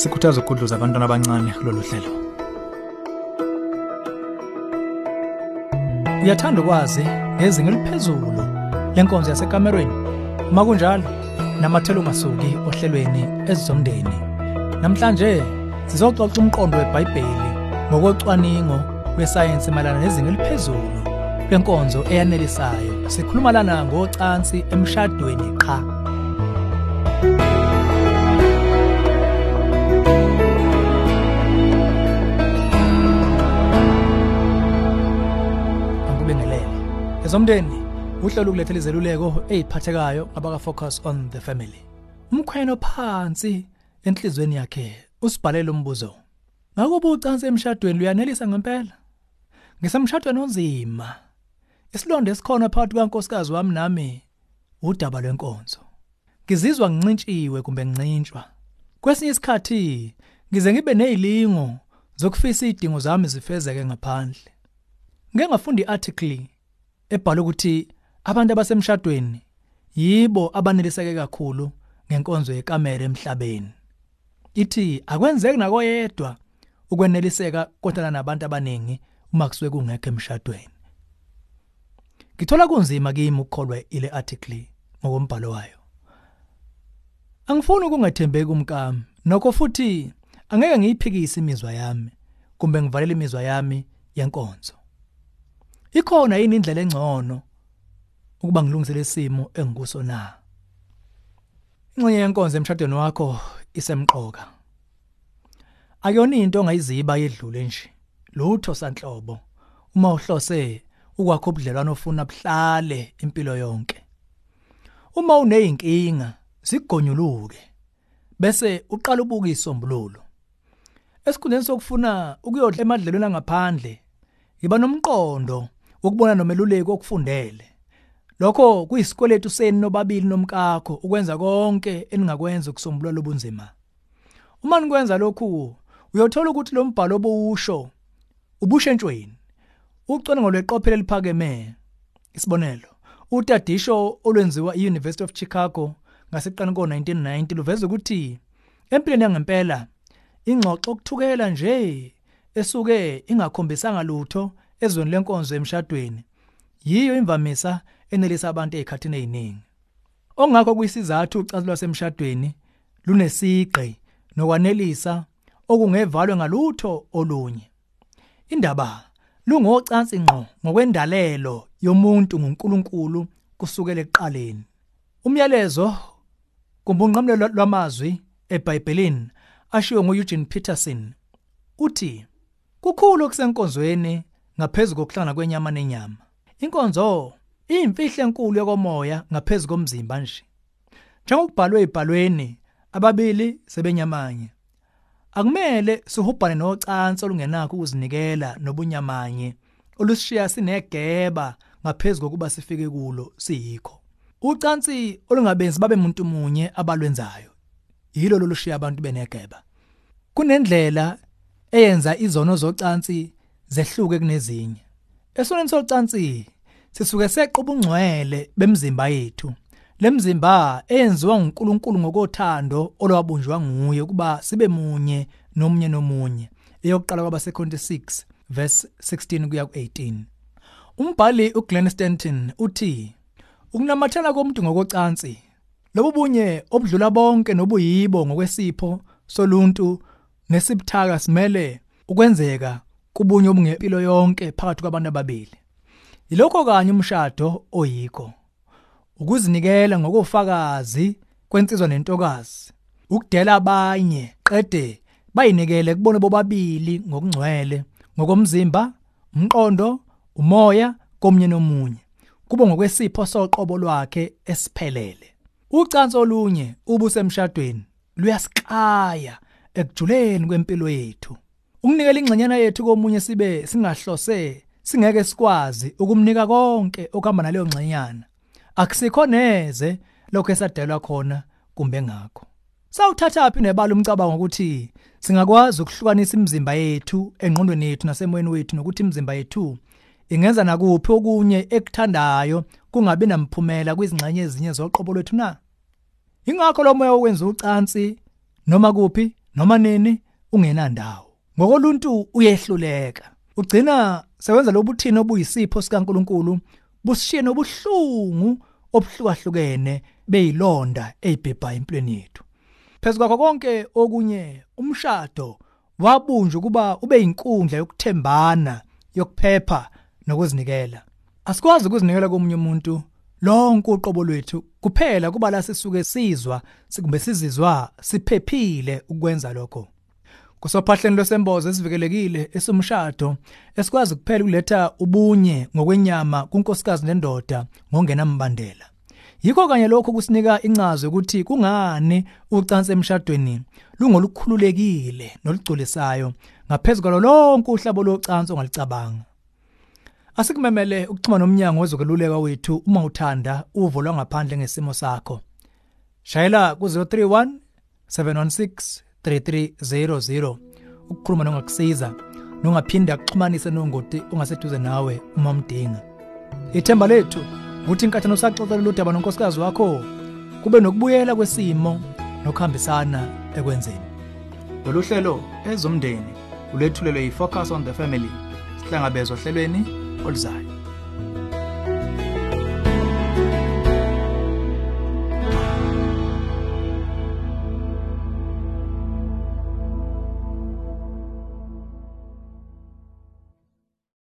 sikhuthaza ukudluza abantwana abancane kulolu hlelo. Uyathanda ukwazi ngezinga eliphezulu lenkonzo yasekamerweni uma kunjalo namathela ungasuki ohlelweni ezizomndeni. Namhlanje sizoxoxa umqondo webhayibheli ngokocwaningo lwesayensi mayelana nezinga eliphezulu lenkonzo eyanelisayo. Sikhuluma lana ngocansi emshadweni qha. Ezomndeni uhlelo ukulethela izeluleko eziphathekayo abaka focus on the family. Umkhweno phansi enhlizweni yakhe usibhalela umbuzo ngakuba ucansi emshadweni luyanelisa ngempela? Ngisemshadweni onzima. Isilonda esikhona phakathi kankosikazi wami nami udaba lwenkonzo. Ngizizwa ngincintshiwe kumbe ngincintshwa kwesinye isikhathi ngize ngibe nezilingo zokufisa izidingo zami zifezeke ngaphandle. Ngeke ngafunda iarticle ebhala ukuthi abantu abasemshadweni yibo abaneliseke kakhulu ngenkonzo yekamera emhlabeni. Ithi akwenzeki nakoyedwa ukweneliseka kodwa nabantu abaningi uma kusuke kungekho emshadweni. Ngithola kunzima kimi ukukholwa ile article ngokombhalo wayo. Angifuni ukungathembeki umkami nokho futhi angeke ngiyiphikise imizwa yami kumbe ngivalele imizwa yami yenkonzo. Ikhona yini indlela engcono ukuba ngilungisele isimo engikuso na? Ingxenye yenkonzo emshadweni wakho isemqoka. Akuyona into ongayiziba yedlule nje. Lutho sanhlobo. Uma uhlose ukwakho ubudlelwano ofuna buhlale impilo yonke. Uma uneyinkinga sigonyuluke bese uqala ubuka isombululo esikhundleni sokufuna ukuyodla emadlelweni angaphandle yiba nomqondo ukubona nomeluleki okufundele. Lokho kuyisikweletu seni nobabili nomkakho ukwenza konke eningakwenza ukusombulula lobunzima uma nikwenza lokhu uyothola ukuthi lo mbhalo obusho ubushentshweni ucwaningo lweqophelo eliphakeme. Isibonelo utadisho olwenziwa eUniversity of Chicago ngaseqani ko1990 luveza ukuthi empilweni yangempela ingxoxo okuthukela nje esuke ingakhombisanga lutho ezweni lenkonzo emshadweni yiyo imvamisa enelisa abantu ezikhathini eziningi ongakho kuyisizathu ucazo lwasemshadweni lunesigqi nokwanelisa okungevalwe ngalutho olunye. Indaba lungocansi ngqo ngokwendalelo yomuntu nguNkulunkulu kusukela ekuqaleni. Umyalezo kumbunqamlelo lwamazwi eBhayibhelini ashiwo nguEugene Peterson uthi kukhulu okusenkonzweni ngaphezulu kokuhlangana kwenyama nenyama. Inkonzo iyimfihlo enkulu yokomoya ngaphezulu komzimba nje. Njengokubhalwe ezibhalweni ababili sebenyamanye. Akumele sihubhane nocansi olungenakho ukuzinikela nobunyamanye olusishiya sinegeba ngaphezulu kokuba sifike kulo siyikho. Ucansi olungabenzi babe umuntu munye abalwenzayo. Yilo lolushiya abantu benegeba. Kunendlela eyenza izono zocansi zehluke kunezinye. Esoneni socansi sisuke seqa ubungcwele bemzimba yethu. Lemzimba eyenziwa uNkulunkulu ngokothando olwabunjwa nguye kuba sibe munye nomunye nomunye. Eyokuqala kwabasekhonti 6 verse 16 kuya ku18 umbhali uGlenn Stanton uthi ukunamathela komuntu ngokocansi lobu bunye obudlula bonke nobuyibo ngokwesipho soluntu nesibuthaka simele ukwenzeka kubunye obungempilo yonke phakathi kwabantu ababili. Yilokho kanye umshado oyikho. Ukuzinikela ngokufakazi kwensizwa nentokazi. Ukudela abanye qede bayinikele kubone bobabili ngokungcwele ngokomzimba umqondo umoya komnye nomunye. Kube ngokwesipho soqobo lwakhe esiphelele. Ucansi olunye ubusemshadweni luyasikaya ekujuleni kwempilo yethu. Ukunikela ingxenyana yethu komunye sibe singahlose singeke sikwazi ukumnika konke okuhamba naleyo ngxenyana. Akusikho neze lokho esadelwa khona kumbe ngakho sawuthatha phi nebala umcabango ukuthi singakwazi ukuhlukanisa imizimba yethu engqondweni yethu nasemoyeni wethu nokuthi imizimba yethu ingenza nakuphi okunye ekuthandayo kungabi namphumela kwizingxenye ezinye zoqobo lwethu na? Ingakho lo moya okwenza ucansi noma kuphi noma nini ungenandawo. Ngokoluntu uyehluleka. Ugcina sewenza lobuthini obuyisipho sikaNkuluNkulu busishiye nobuhlungu obuhlukahlukene beyilonda ezibhebha empilweni yethu. Phezulu kwakho konke okunye umshado wabunjwa kuba ube inkundla yokuthembana yokuphepha nokuzinikela. Asikwazi ukuzinikela komunye umuntu lonke uqobo lwethu kuphela kuba la sisuke sizwa sikumbe sizizwa siphephile ukwenza lokho. Kusophahleni lwesembozo esivikelekile esumshado esikwazi kuphela ukuletha ubunye ngokwenyama kunkosikazi nendoda ngongenambandela yikho kanye lokho kusinika incazo ukuthi kungani ucansi emshadweni lungolukhululekile nolugculisayo ngaphezulu lonke uhlabo locansi ongalicabanga Asikumemele ukuxhuma nomnyango wezokululeka wethu uma uthanda uvo lwangaphandle ngesimo sakho. Shayela ku031 716 3300 ukukhuluma nongakusiza nongaphinda akuxhumanise nongoti ongaseduze nawe uma umdinga. Ithemba lethu ukuthi inkathano saxoxela ludaba nonkosikazi wakho kube nokubuyela kwesimo nokuhambisana ekwenzeni. Lolu hlelo ezomndeni ulethulelwe yifocus on the family. Sihlangabezwa ohlelweni oluzayo